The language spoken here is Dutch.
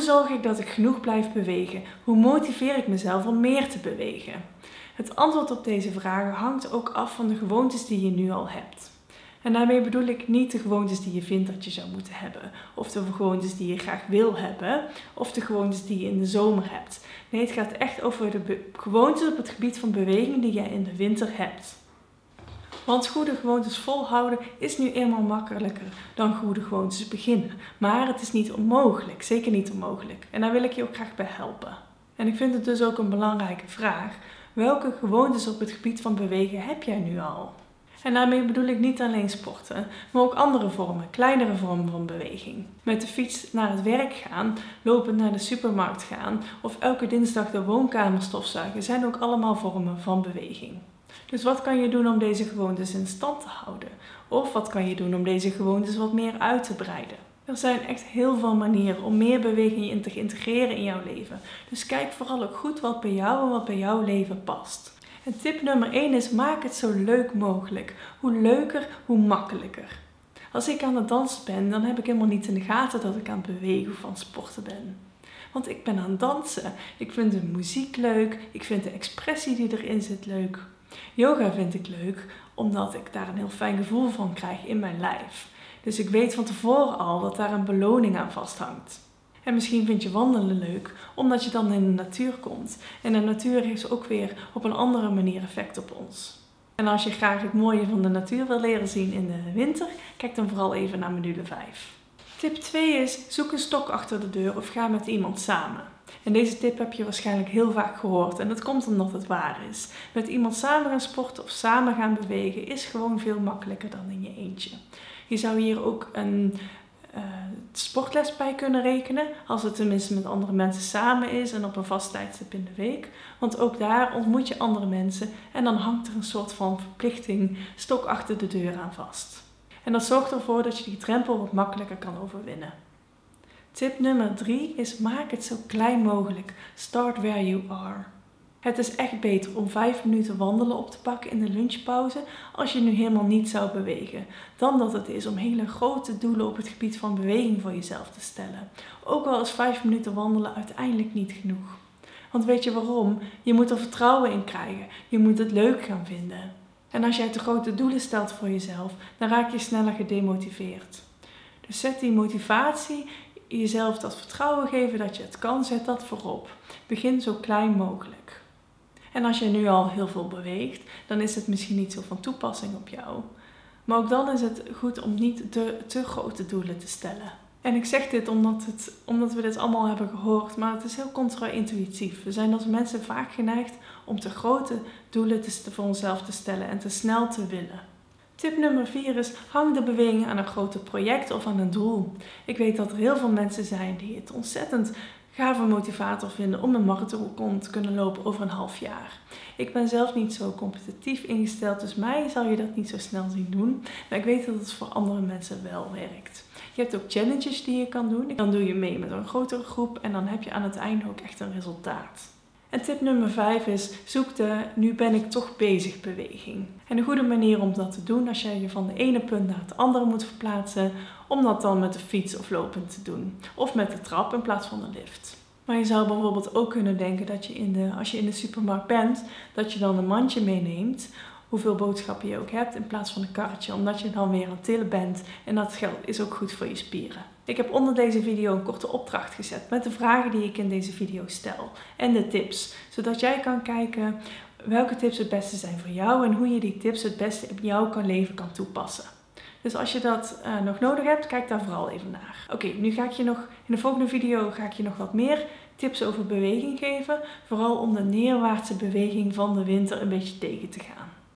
Hoe zorg ik dat ik genoeg blijf bewegen? Hoe motiveer ik mezelf om meer te bewegen? Het antwoord op deze vragen hangt ook af van de gewoontes die je nu al hebt. En daarmee bedoel ik niet de gewoontes die je vindt dat je zou moeten hebben, of de gewoontes die je graag wil hebben, of de gewoontes die je in de zomer hebt. Nee, het gaat echt over de gewoontes op het gebied van beweging die jij in de winter hebt. Want goede gewoontes volhouden is nu eenmaal makkelijker dan goede gewoontes beginnen. Maar het is niet onmogelijk, zeker niet onmogelijk. En daar wil ik je ook graag bij helpen. En ik vind het dus ook een belangrijke vraag. Welke gewoontes op het gebied van bewegen heb jij nu al? En daarmee bedoel ik niet alleen sporten, maar ook andere vormen, kleinere vormen van beweging. Met de fiets naar het werk gaan, lopend naar de supermarkt gaan of elke dinsdag de woonkamer stofzuigen zijn ook allemaal vormen van beweging. Dus wat kan je doen om deze gewoontes in stand te houden? Of wat kan je doen om deze gewoontes wat meer uit te breiden? Er zijn echt heel veel manieren om meer beweging in te integreren in jouw leven. Dus kijk vooral ook goed wat bij jou en wat bij jouw leven past. En tip nummer 1 is maak het zo leuk mogelijk. Hoe leuker, hoe makkelijker. Als ik aan het dansen ben, dan heb ik helemaal niet in de gaten dat ik aan het bewegen of aan sporten ben. Want ik ben aan het dansen. Ik vind de muziek leuk. Ik vind de expressie die erin zit leuk. Yoga vind ik leuk omdat ik daar een heel fijn gevoel van krijg in mijn lijf. Dus ik weet van tevoren al dat daar een beloning aan vasthangt. En misschien vind je wandelen leuk, omdat je dan in de natuur komt. En de natuur heeft ook weer op een andere manier effect op ons. En als je graag het mooie van de natuur wil leren zien in de winter, kijk dan vooral even naar module 5. Tip 2 is: zoek een stok achter de deur of ga met iemand samen. En deze tip heb je waarschijnlijk heel vaak gehoord en dat komt omdat het waar is. Met iemand samen gaan sporten of samen gaan bewegen is gewoon veel makkelijker dan in je eentje. Je zou hier ook een uh, sportles bij kunnen rekenen, als het tenminste met andere mensen samen is en op een vast tijdstip in de week. Want ook daar ontmoet je andere mensen en dan hangt er een soort van verplichting stok achter de deur aan vast. En dat zorgt ervoor dat je die drempel wat makkelijker kan overwinnen. Tip nummer 3 is maak het zo klein mogelijk. Start where you are. Het is echt beter om 5 minuten wandelen op te pakken in de lunchpauze als je nu helemaal niet zou bewegen, dan dat het is om hele grote doelen op het gebied van beweging voor jezelf te stellen. Ook al is 5 minuten wandelen uiteindelijk niet genoeg. Want weet je waarom? Je moet er vertrouwen in krijgen. Je moet het leuk gaan vinden. En als jij te grote doelen stelt voor jezelf, dan raak je sneller gedemotiveerd. Dus zet die motivatie jezelf dat vertrouwen geven dat je het kan, zet dat voorop. Begin zo klein mogelijk. En als je nu al heel veel beweegt, dan is het misschien niet zo van toepassing op jou. Maar ook dan is het goed om niet te, te grote doelen te stellen. En ik zeg dit omdat, het, omdat we dit allemaal hebben gehoord, maar het is heel contra-intuïtief. We zijn als mensen vaak geneigd om te grote doelen te, voor onszelf te stellen en te snel te willen. Tip nummer 4 is: hang de beweging aan een grote project of aan een doel. Ik weet dat er heel veel mensen zijn die het ontzettend gave motivator vinden om een marathon te kunnen lopen over een half jaar. Ik ben zelf niet zo competitief ingesteld, dus mij zal je dat niet zo snel zien doen. Maar ik weet dat het voor andere mensen wel werkt. Je hebt ook challenges die je kan doen. Dan doe je mee met een grotere groep en dan heb je aan het einde ook echt een resultaat. En tip nummer 5 is: zoek de nu ben ik toch bezig beweging. En een goede manier om dat te doen als jij je van de ene punt naar het andere moet verplaatsen, om dat dan met de fiets of lopend te doen. Of met de trap in plaats van de lift. Maar je zou bijvoorbeeld ook kunnen denken dat je in de, als je in de supermarkt bent, dat je dan een mandje meeneemt hoeveel boodschappen je ook hebt in plaats van een karretje, omdat je dan weer aan het tillen bent en dat geld is ook goed voor je spieren. Ik heb onder deze video een korte opdracht gezet met de vragen die ik in deze video stel en de tips, zodat jij kan kijken welke tips het beste zijn voor jou en hoe je die tips het beste in jouw leven kan toepassen. Dus als je dat uh, nog nodig hebt, kijk daar vooral even naar. Oké, nu ga ik je nog in de volgende video ga ik je nog wat meer tips over beweging geven, vooral om de neerwaartse beweging van de winter een beetje tegen te gaan.